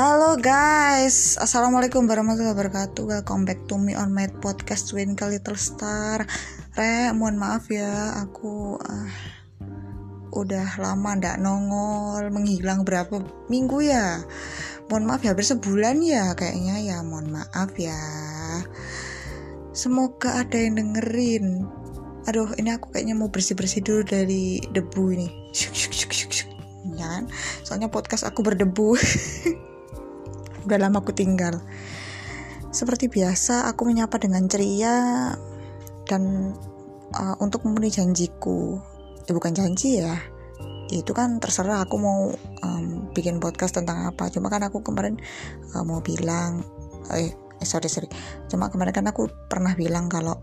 Halo guys, Assalamualaikum warahmatullahi wabarakatuh. Welcome back to me on my podcast Twinkle Little Star. Re, mohon maaf ya Aku uh, udah lama ndak nongol Menghilang berapa minggu ya? Mohon maaf ya, hampir sebulan ya kayaknya. Ya Mohon maaf ya. Semoga ada yang dengerin. Aduh, ini aku kayaknya mau bersih-bersih dulu dari debu ini. Syuk, syuk, syuk, syuk, syuk. Ya kan? Soalnya podcast aku berdebu udah lama aku tinggal. Seperti biasa, aku menyapa dengan ceria dan uh, untuk memenuhi janjiku. Ya bukan janji ya. Itu kan terserah aku mau um, bikin podcast tentang apa. Cuma kan aku kemarin uh, mau bilang eh, eh sorry sorry. Cuma kemarin kan aku pernah bilang kalau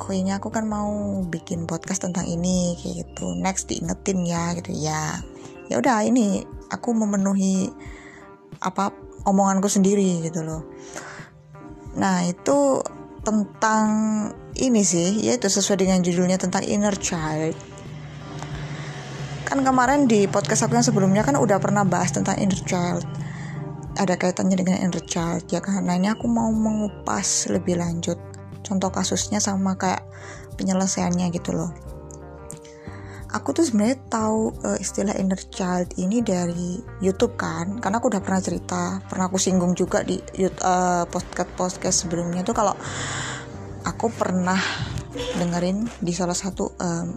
oh ini aku kan mau bikin podcast tentang ini kayak gitu. Next diingetin ya gitu ya. Ya udah ini aku memenuhi apa omonganku sendiri gitu loh. Nah itu tentang ini sih yaitu sesuai dengan judulnya tentang inner child. Kan kemarin di podcast aku yang sebelumnya kan udah pernah bahas tentang inner child. Ada kaitannya dengan inner child ya karena ini aku mau mengupas lebih lanjut contoh kasusnya sama kayak penyelesaiannya gitu loh aku tuh sebenarnya tahu uh, istilah inner child ini dari YouTube kan? Karena aku udah pernah cerita pernah aku singgung juga di uh, podcast podcast sebelumnya tuh kalau aku pernah dengerin di salah satu um,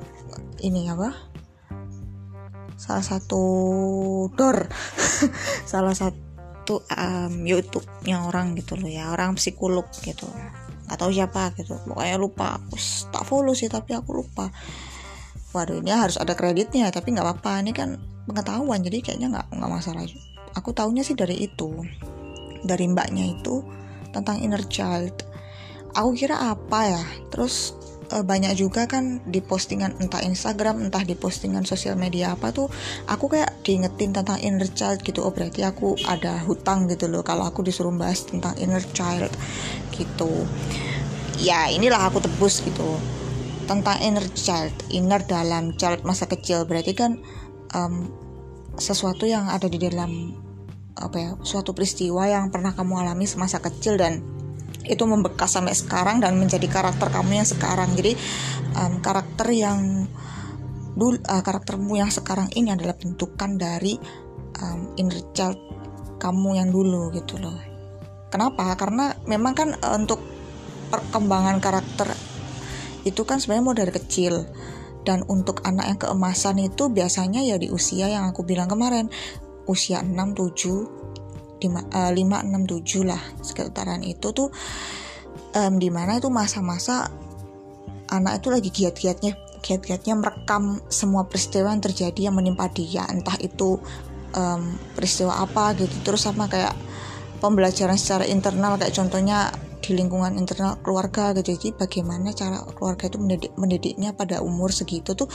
ini apa? Salah satu door. Salah satu um, YouTube-nya orang gitu loh ya orang psikolog gitu. Atau siapa gitu. Pokoknya lupa. Aku tak follow sih tapi aku lupa waduh ini harus ada kreditnya tapi nggak apa-apa. Ini kan pengetahuan jadi kayaknya nggak nggak masalah. Aku tahunya sih dari itu dari mbaknya itu tentang inner child. Aku kira apa ya? Terus e, banyak juga kan di postingan entah Instagram entah di postingan sosial media apa tuh aku kayak diingetin tentang inner child gitu. Oh berarti aku ada hutang gitu loh kalau aku disuruh bahas tentang inner child gitu. Ya inilah aku tebus gitu tentang inner child inner dalam child masa kecil. Berarti kan um, sesuatu yang ada di dalam apa ya suatu peristiwa yang pernah kamu alami semasa kecil dan itu membekas sampai sekarang dan menjadi karakter kamu yang sekarang. Jadi um, karakter yang dulu uh, karaktermu yang sekarang ini adalah bentukan dari um, inner child kamu yang dulu gitu loh. Kenapa? Karena memang kan uh, untuk perkembangan karakter itu kan sebenarnya mau dari kecil. Dan untuk anak yang keemasan itu biasanya ya di usia yang aku bilang kemarin usia 6 7 5, uh, 5 6 7 lah sekitaran itu tuh um, di mana itu masa-masa anak itu lagi giat-giatnya giat-giatnya merekam semua peristiwa yang terjadi yang menimpa dia. Entah itu um, peristiwa apa gitu. Terus sama kayak pembelajaran secara internal kayak contohnya di lingkungan internal keluarga gitu. Jadi bagaimana cara keluarga itu mendidik mendidiknya pada umur segitu tuh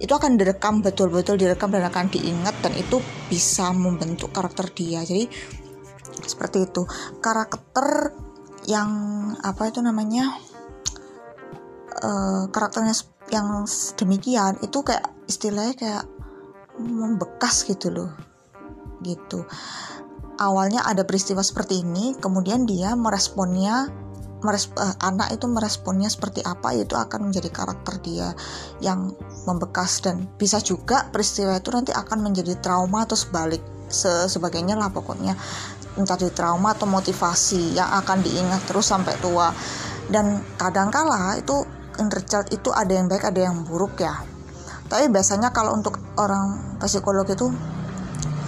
itu akan direkam betul-betul direkam dan akan diingat dan itu bisa membentuk karakter dia. Jadi seperti itu. Karakter yang apa itu namanya uh, karakternya yang demikian itu kayak istilahnya kayak membekas gitu loh. Gitu awalnya ada peristiwa seperti ini, kemudian dia meresponnya meresp uh, anak itu meresponnya seperti apa itu akan menjadi karakter dia yang membekas. Dan bisa juga peristiwa itu nanti akan menjadi trauma atau sebalik se sebagainya lah pokoknya. Menjadi trauma atau motivasi yang akan diingat terus sampai tua. Dan kadangkala itu inner itu ada yang baik ada yang buruk ya. Tapi biasanya kalau untuk orang psikolog itu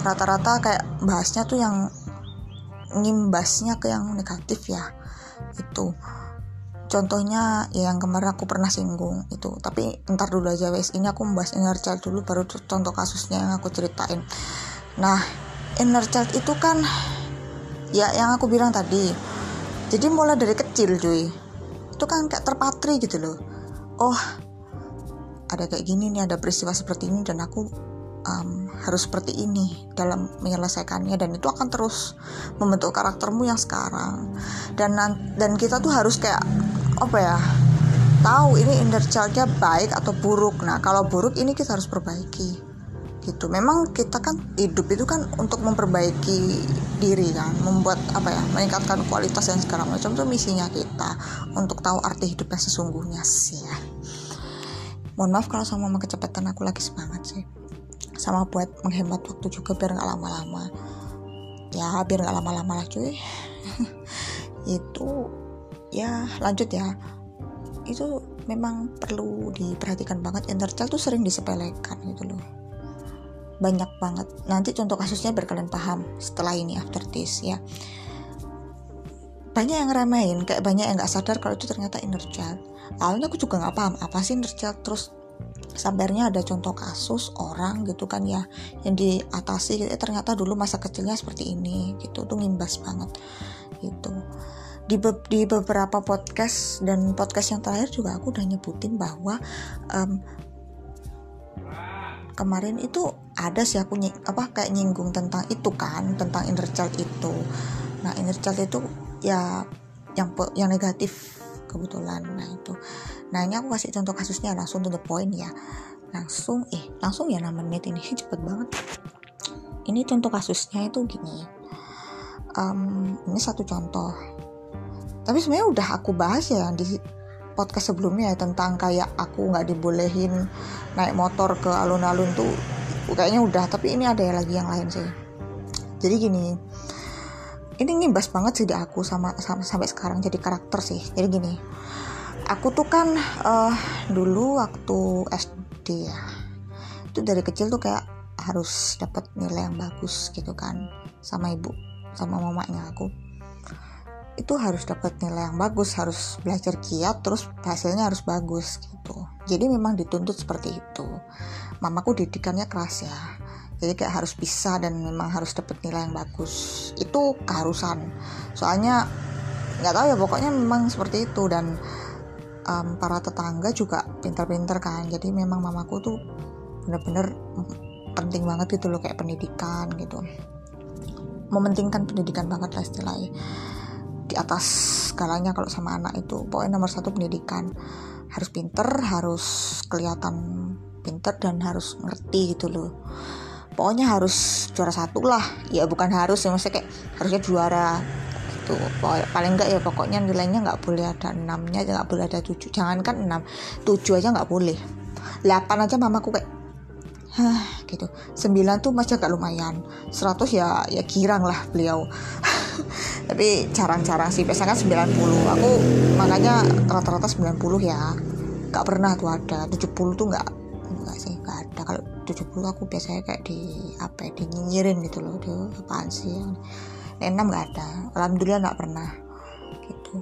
rata-rata kayak bahasnya tuh yang ngimbasnya ke yang negatif ya itu. Contohnya ya yang kemarin aku pernah singgung itu. Tapi ntar dulu aja wes ini aku membahas inner child dulu baru contoh kasusnya yang aku ceritain. Nah inner child itu kan ya yang aku bilang tadi jadi mulai dari kecil cuy itu kan kayak terpatri gitu loh. Oh ada kayak gini nih ada peristiwa seperti ini dan aku um, harus seperti ini dalam menyelesaikannya dan itu akan terus membentuk karaktermu yang sekarang. Dan dan kita tuh harus kayak apa ya tahu ini inner childnya baik atau buruk. Nah kalau buruk ini kita harus perbaiki gitu. Memang kita kan hidup itu kan untuk memperbaiki diri kan membuat apa ya meningkatkan kualitas dan segala macam itu misinya kita untuk tahu arti hidup yang sesungguhnya sih ya. Mohon maaf kalau sama kecepatan aku lagi semangat sih sama buat menghemat waktu juga biar nggak lama-lama. Ya biar nggak lama-lama lah cuy itu ya lanjut ya. Itu memang perlu diperhatikan banget. Inner tuh sering disepelekan gitu loh. Banyak banget. Nanti contoh kasusnya biar kalian paham setelah ini after this ya. Banyak yang remehin kayak banyak yang nggak sadar kalau itu ternyata inner child awalnya aku juga nggak paham apa sih inner child terus sabarnya ada contoh kasus orang gitu kan ya yang diatasi gitu, eh, ternyata dulu masa kecilnya seperti ini gitu. Tuh ngimbas banget gitu. Di, be di beberapa podcast dan podcast yang terakhir juga aku udah nyebutin bahwa um, kemarin itu ada sih aku apa kayak nyinggung tentang itu kan tentang inner child itu. Nah inner child itu ya yang yang negatif kebetulan. Nah itu. Nah ini aku kasih contoh kasusnya langsung to the point ya. Langsung eh langsung ya 6 menit ini. Cepet banget. Ini contoh kasusnya itu gini. Um, ini satu contoh. Tapi sebenarnya udah aku bahas ya di podcast sebelumnya ya tentang kayak aku nggak dibolehin naik motor ke alun-alun tuh kayaknya udah. Tapi ini ada lagi yang lain sih. Jadi gini ini ngimbas banget sih di aku sama, sama sampai sekarang jadi karakter sih. Jadi gini aku tuh kan uh, dulu waktu SD ya itu dari kecil tuh kayak harus dapat nilai yang bagus gitu kan sama ibu sama mamanya aku. Itu harus dapat nilai yang bagus harus belajar kiat terus hasilnya harus bagus gitu. Jadi memang dituntut seperti itu. Mamaku didikannya keras ya jadi kayak harus bisa dan memang harus dapat nilai yang bagus. Itu keharusan. Soalnya nggak tahu ya pokoknya memang seperti itu. Dan um, para tetangga juga pintar-pintar kan. Jadi memang mamaku tuh bener-bener penting banget gitu loh kayak pendidikan gitu. Mementingkan pendidikan banget lah istilahnya. Di atas skalanya kalau sama anak itu. Pokoknya nomor satu pendidikan. Harus pinter harus kelihatan pinter dan harus ngerti gitu loh pokoknya harus juara satu lah. Ya bukan harus ya maksudnya kayak harusnya juara gitu. Paling enggak ya pokoknya nilainya nggak boleh ada enamnya nggak boleh ada tujuh. Jangankan enam tujuh aja nggak boleh. Delapan aja mamaku kayak Hah, gitu. sembilan tuh masih agak lumayan. seratus ya ya girang lah beliau. tapi jarang-jarang sih biasanya kan 90 aku makanya rata-rata 90 ya. Gak pernah tuh ada. 70 tuh nggak nggak sih nggak ada. Kalau 70 aku biasanya kayak di apa ya, di nyinyirin gitu loh tuh apaan sih? Yang 6 nggak ada. Alhamdulillah nggak pernah gitu.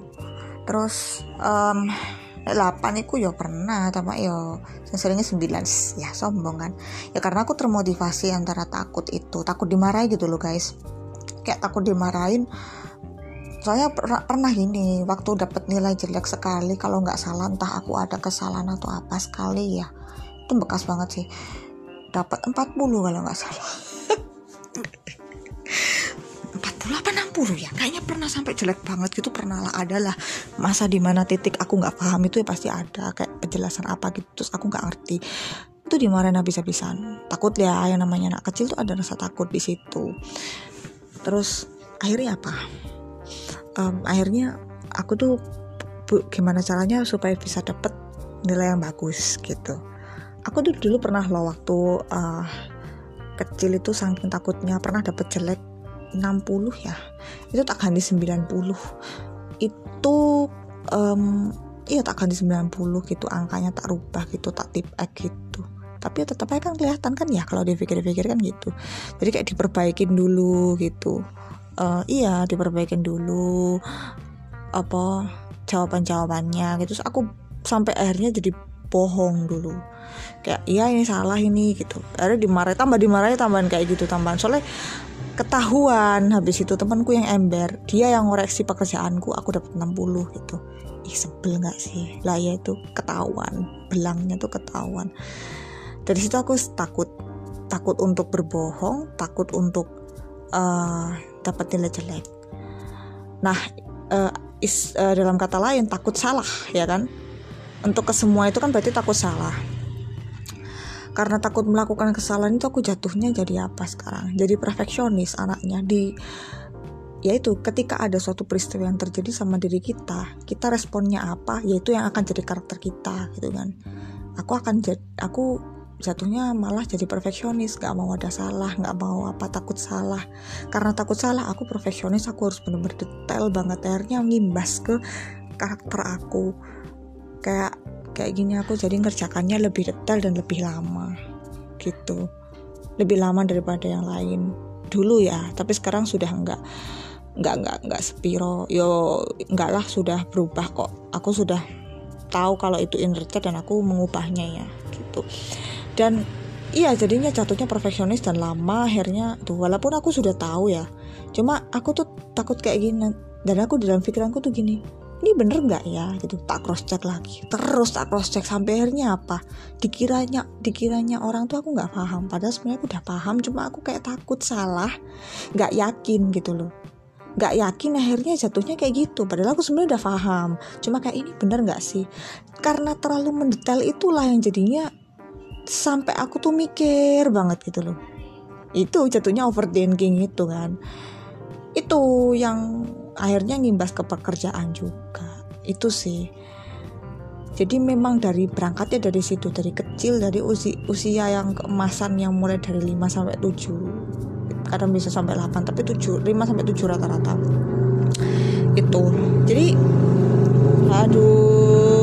Terus um, 8 itu ya pernah tapi ya seringnya 9 ya sombong kan. Ya karena aku termotivasi antara takut itu takut dimarahi gitu loh guys. Kayak takut dimarahin. Soalnya pernah, pernah gini waktu dapat nilai jelek sekali kalau nggak salah entah aku ada kesalahan atau apa sekali ya. Itu bekas banget sih dapat 40 kalau nggak salah. 40 apa 60 ya? Kayaknya pernah sampai jelek banget gitu pernah lah ada lah. Masa di mana titik aku nggak paham itu ya pasti ada kayak penjelasan apa gitu terus aku nggak ngerti. Itu dimarahin habis-habisan. Takut ya yang namanya anak kecil tuh ada rasa takut di situ. Terus akhirnya apa? Um, akhirnya aku tuh bu, gimana caranya supaya bisa dapet nilai yang bagus gitu aku tuh dulu pernah loh waktu uh, kecil itu saking takutnya pernah dapet jelek 60 ya. Itu tak ganti 90 itu um, iya tak ganti 90 gitu angkanya tak rubah gitu tak tip X gitu. Tapi ya tetap aja kan kelihatan kan ya kalau dipikir-pikir kan gitu. Jadi kayak diperbaikin dulu gitu. Uh, iya diperbaikin dulu apa jawaban-jawabannya gitu. Terus aku sampai akhirnya jadi bohong dulu. Kayak iya ini salah ini gitu. Akhirnya dimarahi tambah dimarahi tambahan kayak gitu tambahan. Soalnya ketahuan habis itu temanku yang ember dia yang ngoreksi pekerjaanku aku dapat 60 gitu. Ih sebel nggak sih? Lah ya itu ketahuan. Belangnya tuh ketahuan. Dari situ aku takut takut untuk berbohong takut untuk uh, dapat nilai jelek. Nah, uh, is, uh, dalam kata lain takut salah, ya kan? Untuk ke semua itu kan berarti takut salah. karena takut melakukan kesalahan itu aku jatuhnya jadi apa sekarang? Jadi perfeksionis anaknya di yaitu ketika ada suatu peristiwa yang terjadi sama diri kita kita responnya apa? Yaitu yang akan jadi karakter kita gitu kan. Aku akan jadi aku jatuhnya malah jadi perfeksionis gak mau ada salah gak mau apa takut salah. Karena takut salah aku perfeksionis aku harus bener-bener detail banget akhirnya ngimbas ke karakter aku kayak kayak gini aku jadi ngerjakannya lebih detail dan lebih lama gitu. Lebih lama daripada yang lain. Dulu ya tapi sekarang sudah enggak enggak enggak enggak sepiro. Yo enggak lah sudah berubah kok. Aku sudah tahu kalau itu inner dan aku mengubahnya ya gitu. Dan iya jadinya jatuhnya perfeksionis dan lama akhirnya tuh. Walaupun aku sudah tahu ya cuma aku tuh takut kayak gini. Dan aku dalam pikiranku tuh gini ini bener nggak ya? Gitu. Tak cross check lagi. Terus tak cross check sampai akhirnya apa? Dikiranya dikiranya orang tuh aku nggak paham. Padahal sebenarnya aku udah paham cuma aku kayak takut salah nggak yakin gitu loh. Nggak yakin akhirnya jatuhnya kayak gitu. Padahal aku sebenarnya udah paham. Cuma kayak ini bener nggak sih? Karena terlalu mendetail itulah yang jadinya sampai aku tuh mikir banget gitu loh. Itu jatuhnya overthinking itu kan. Itu yang akhirnya ngimbas ke pekerjaan juga. Itu sih. Jadi memang dari berangkatnya dari situ dari kecil dari usia, usia yang keemasan yang mulai dari 5 sampai 7 kadang bisa sampai 8 tapi 7 5 sampai 7 rata-rata. Itu. Jadi aduh.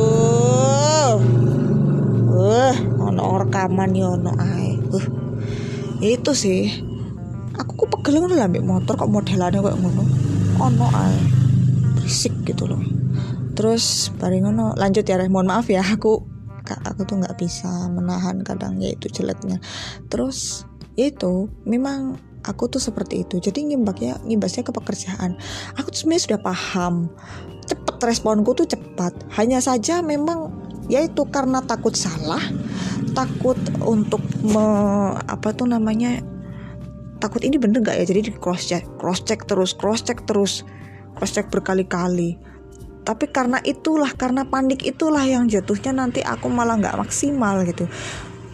Uh, ono rekaman yo ono ae. Uh itu sih. Aku kok pegel ngono lah motor kok modelannya kayak ngono ono ae. Berisik gitu loh. Terus bareng ngono lanjut ya mohon maaf ya aku aku tuh nggak bisa menahan kadang ya itu jeleknya. Terus ya itu memang aku tuh seperti itu. Jadi ngimbaknya ngimbasnya ke pekerjaan. Aku tuh sebenarnya sudah paham. Cepet responku tuh cepat. Hanya saja memang yaitu karena takut salah takut untuk me, apa tuh namanya takut ini bener gak ya? Jadi di cross check cross check terus cross check terus cross check berkali-kali. Tapi karena itulah karena panik itulah yang jatuhnya nanti aku malah nggak maksimal gitu.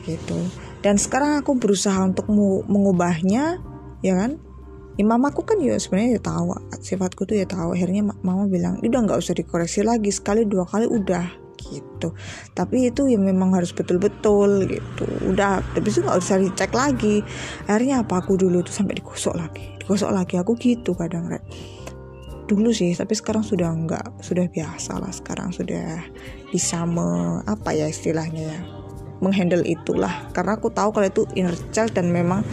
Gitu. Dan sekarang aku berusaha untuk mengubahnya ya kan? Ya mamaku kan ya sebenarnya ya tahu sifatku tuh ya tahu. Akhirnya mama bilang udah nggak usah dikoreksi lagi sekali dua kali udah gitu. Tapi itu ya memang harus betul-betul gitu. Udah tapi itu nggak usah dicek lagi. Akhirnya apa? Aku dulu tuh sampai digosok lagi. Digosok lagi. Aku gitu kadang rek. Dulu sih tapi sekarang sudah enggak sudah biasa lah. Sekarang sudah bisa me, apa ya istilahnya ya menghandle itulah. Karena aku tahu kalau itu inner child dan memang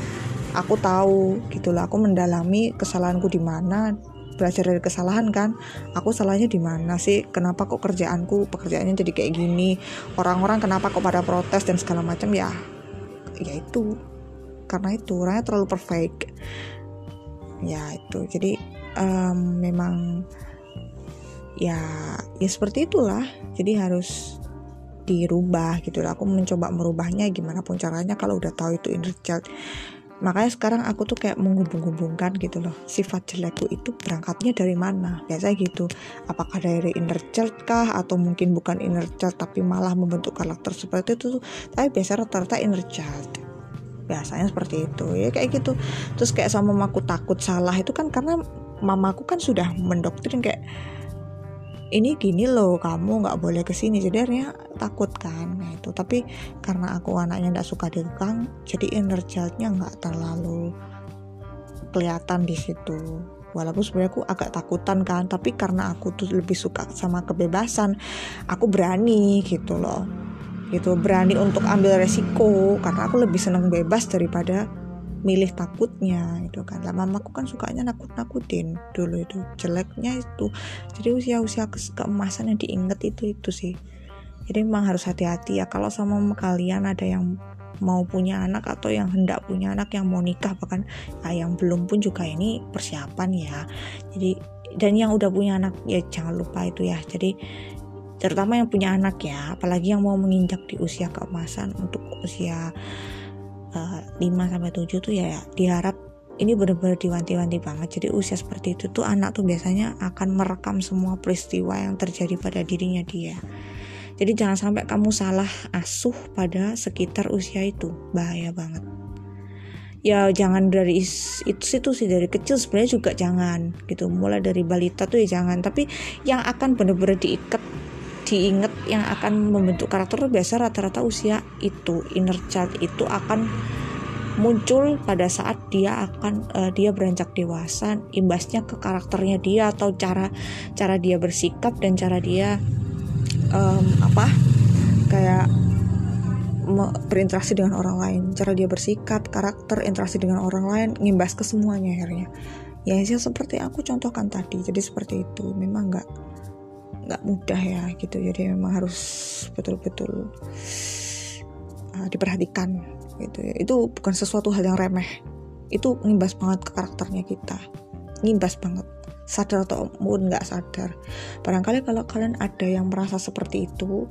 aku tahu gitulah aku mendalami kesalahanku di mana belajar dari kesalahan kan? Aku salahnya di mana sih? Kenapa kok kerjaanku pekerjaannya jadi kayak gini? Orang-orang kenapa kok pada protes dan segala macam? Ya ya itu. Karena itu orangnya terlalu perfect. Ya itu. Jadi um, memang ya ya seperti itulah. Jadi harus dirubah gitu. Aku mencoba merubahnya gimana pun caranya. Kalau udah tahu itu inner child makanya sekarang aku tuh kayak menghubung-hubungkan gitu loh sifat jelekku itu berangkatnya dari mana? Biasa gitu apakah dari inner child kah? Atau mungkin bukan inner child tapi malah membentuk karakter seperti itu tapi biasa rata-rata inner child. Biasanya seperti itu ya kayak gitu. Terus kayak sama mamaku takut salah itu kan karena mamaku kan sudah mendoktrin kayak ini gini loh kamu nggak boleh ke sini akhirnya takut kan. Nah itu. Tapi karena aku anaknya nggak suka dikekang jadi inner childnya nggak terlalu kelihatan di situ. Walaupun sebenarnya aku agak takutan kan tapi karena aku tuh lebih suka sama kebebasan aku berani gitu loh. Gitu berani untuk ambil resiko karena aku lebih senang bebas daripada milih takutnya itu kan. Lah mamaku kan sukanya nakut-nakutin. Dulu itu jeleknya itu. Jadi usia-usia ke keemasan yang diinget itu itu sih. Jadi memang harus hati-hati ya. Kalau sama kalian ada yang mau punya anak atau yang hendak punya anak yang mau nikah bahkan ya, yang belum pun juga ini persiapan ya. Jadi dan yang udah punya anak ya jangan lupa itu ya. Jadi terutama yang punya anak ya. Apalagi yang mau menginjak di usia keemasan untuk usia eh, 5 sampai 7 tuh ya diharap ini benar-benar diwanti-wanti banget. Jadi usia seperti itu tuh anak tuh biasanya akan merekam semua peristiwa yang terjadi pada dirinya dia. jadi jangan sampai kamu salah asuh pada sekitar usia itu bahaya banget ya jangan dari itu situ sih dari kecil sebenarnya juga jangan gitu mulai dari balita tuh ya jangan tapi yang akan benar-benar diikat diinget yang akan membentuk karakter biasa rata-rata usia itu inner child itu akan muncul pada saat dia akan uh, dia beranjak dewasa imbasnya ke karakternya dia atau cara cara dia bersikap dan cara dia um, apa kayak berinteraksi dengan orang lain. Cara dia bersikap karakter interaksi dengan orang lain ngimbas ke semuanya akhirnya. Ya sih seperti aku contohkan tadi jadi seperti itu. Memang nggak nggak mudah ya gitu. Jadi memang harus betul-betul uh, diperhatikan gitu ya. Itu bukan sesuatu hal yang remeh. Itu ngimbas banget ke karakternya kita. Ngimbas banget. Sadar atau pun nggak sadar. Barangkali kalau kalian ada yang merasa seperti itu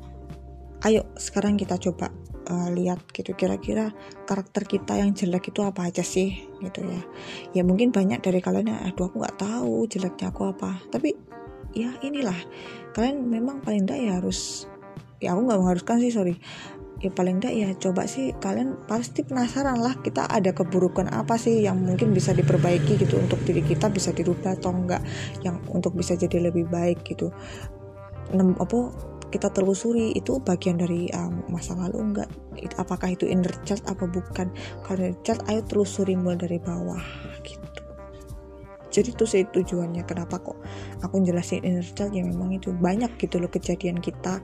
ayo sekarang kita coba uh, lihat gitu. Kira-kira karakter kita yang jelek itu apa aja sih gitu ya. Ya mungkin banyak dari kalian yang aduh aku nggak tahu jeleknya aku apa. Tapi ya inilah. Kalian memang paling tidak ya harus ya aku nggak mengharuskan sih sorry. Ya paling tidak ya coba sih kalian pasti penasaran lah kita ada keburukan apa sih yang mungkin bisa diperbaiki gitu untuk diri kita bisa dirubah atau enggak yang untuk bisa jadi lebih baik gitu. Nem, apa kita telusuri itu bagian dari um, masa lalu enggak apakah itu inner child apa bukan? Kalau inner child ayo telusuri mulai dari bawah gitu jadi itu sih tujuannya kenapa kok aku jelasin inner child ya memang itu banyak gitu loh kejadian kita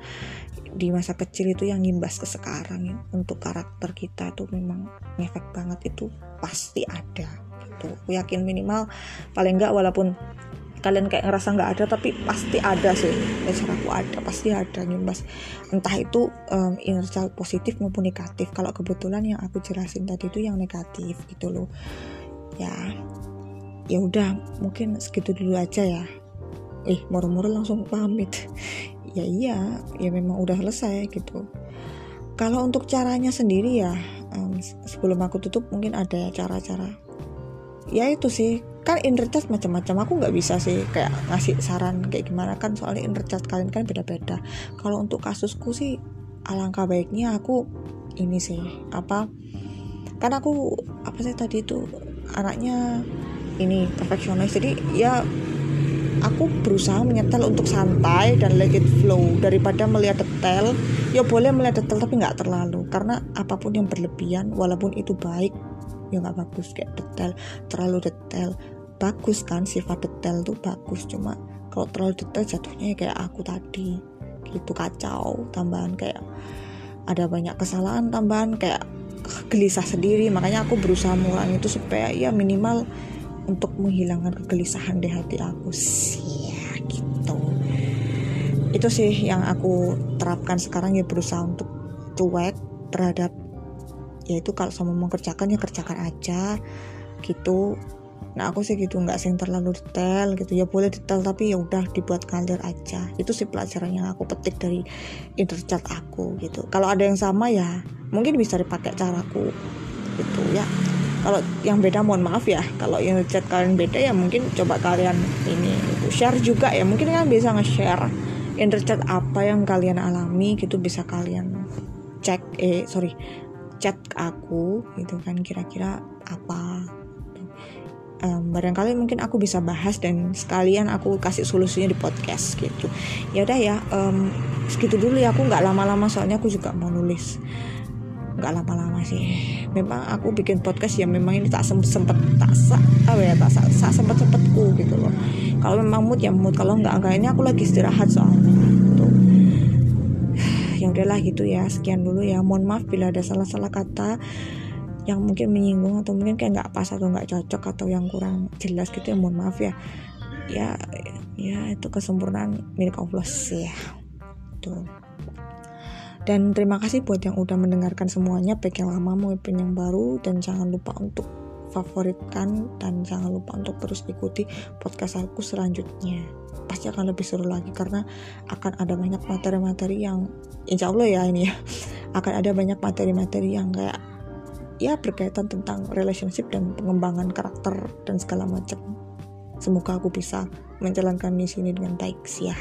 di masa kecil itu yang ngimbas ke sekarang ya. untuk karakter kita itu memang ngefek banget itu pasti ada gitu. Aku yakin minimal paling enggak walaupun kalian kayak ngerasa nggak ada tapi pasti ada sih. Ya aku ada pasti ada nyimbas entah itu um, inner child positif maupun negatif. Kalau kebetulan yang aku jelasin tadi itu yang negatif gitu loh. Ya ya udah mungkin segitu dulu aja ya. Eh moro-moro langsung pamit. Ya iya ya memang udah selesai gitu. Kalau untuk caranya sendiri ya um, sebelum aku tutup mungkin ada cara-cara. Ya itu sih kan inner child macam-macam. Aku nggak bisa sih kayak ngasih saran kayak gimana kan soalnya inner child kalian kan beda-beda. Kalau untuk kasusku sih alangkah baiknya aku ini sih apa kan aku apa sih tadi itu anaknya ini perfeksionis. Jadi ya aku berusaha menyetel untuk santai dan let it flow. Daripada melihat detail ya boleh melihat detail tapi nggak terlalu. Karena apa pun yang berlebihan walaupun itu baik ya nggak bagus. Kayak detail terlalu detail. Bagus kan sifat detail tuh bagus. Cuma kalau terlalu detail jatuhnya kayak aku tadi. Gitu kacau. Tambahan kayak ada banyak kesalahan tambahan kayak gelisah sendiri. Makanya aku berusaha mengurangi itu supaya ya minimal untuk menghilangkan kegelisahan di hati aku sih ya, gitu. Itu sih yang aku terapkan sekarang ya berusaha untuk cuek terhadap yaitu kalau sama mengerjakan ya kerjakan aja gitu. Nah aku sih gitu nggak sih terlalu detail gitu. Ya boleh detail tapi ya udah dibuat ngalir aja. Itu sih pelajaran yang aku petik dari interchat aku gitu. Kalau ada yang sama ya mungkin bisa dipakai caraku gitu ya kalau yang beda mohon maaf ya. Kalau yang chat kalian beda ya mungkin coba kalian ini share juga ya. Mungkin kan bisa nge-share interchat apa yang kalian alami gitu bisa kalian cek eh sorry chat ke aku gitu kan kira-kira apa. Um, barangkali mungkin aku bisa bahas dan sekalian aku kasih solusinya di podcast gitu. Ya udah ya um, segitu dulu ya. Aku nggak lama-lama soalnya aku juga mau nulis nggak lama-lama sih. Memang aku bikin podcast ya memang ini tak sempet tak apa ya tak sa, sempet sempetku gitu loh. Kalau memang mood ya mood kalau nggak enggak ini aku lagi istirahat soalnya gitu. Yang udahlah gitu ya sekian dulu ya. Mohon maaf bila ada salah-salah kata yang mungkin menyinggung atau mungkin kayak nggak pas atau nggak cocok atau yang kurang jelas gitu ya mohon maaf ya. Ya ya itu kesempurnaan milik Allah sih ya. Tuh dan terima kasih buat yang udah mendengarkan semuanya. Baik yang lama maupun yang baru. Dan jangan lupa untuk favoritkan dan jangan lupa untuk terus ikuti podcast aku selanjutnya. Pasti akan lebih seru lagi karena akan ada banyak materi-materi yang insya Allah ya ini ya akan ada banyak materi-materi yang kayak ya berkaitan tentang relationship dan pengembangan karakter dan segala macam semoga aku bisa menjalankan misi ini dengan baik ya.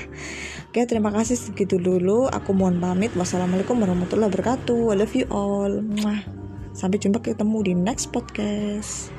Oke terima kasih segitu dulu. Aku mohon pamit. Wassalamualaikum warahmatullahi wabarakatuh. I love you all. Sampai jumpa ketemu di next podcast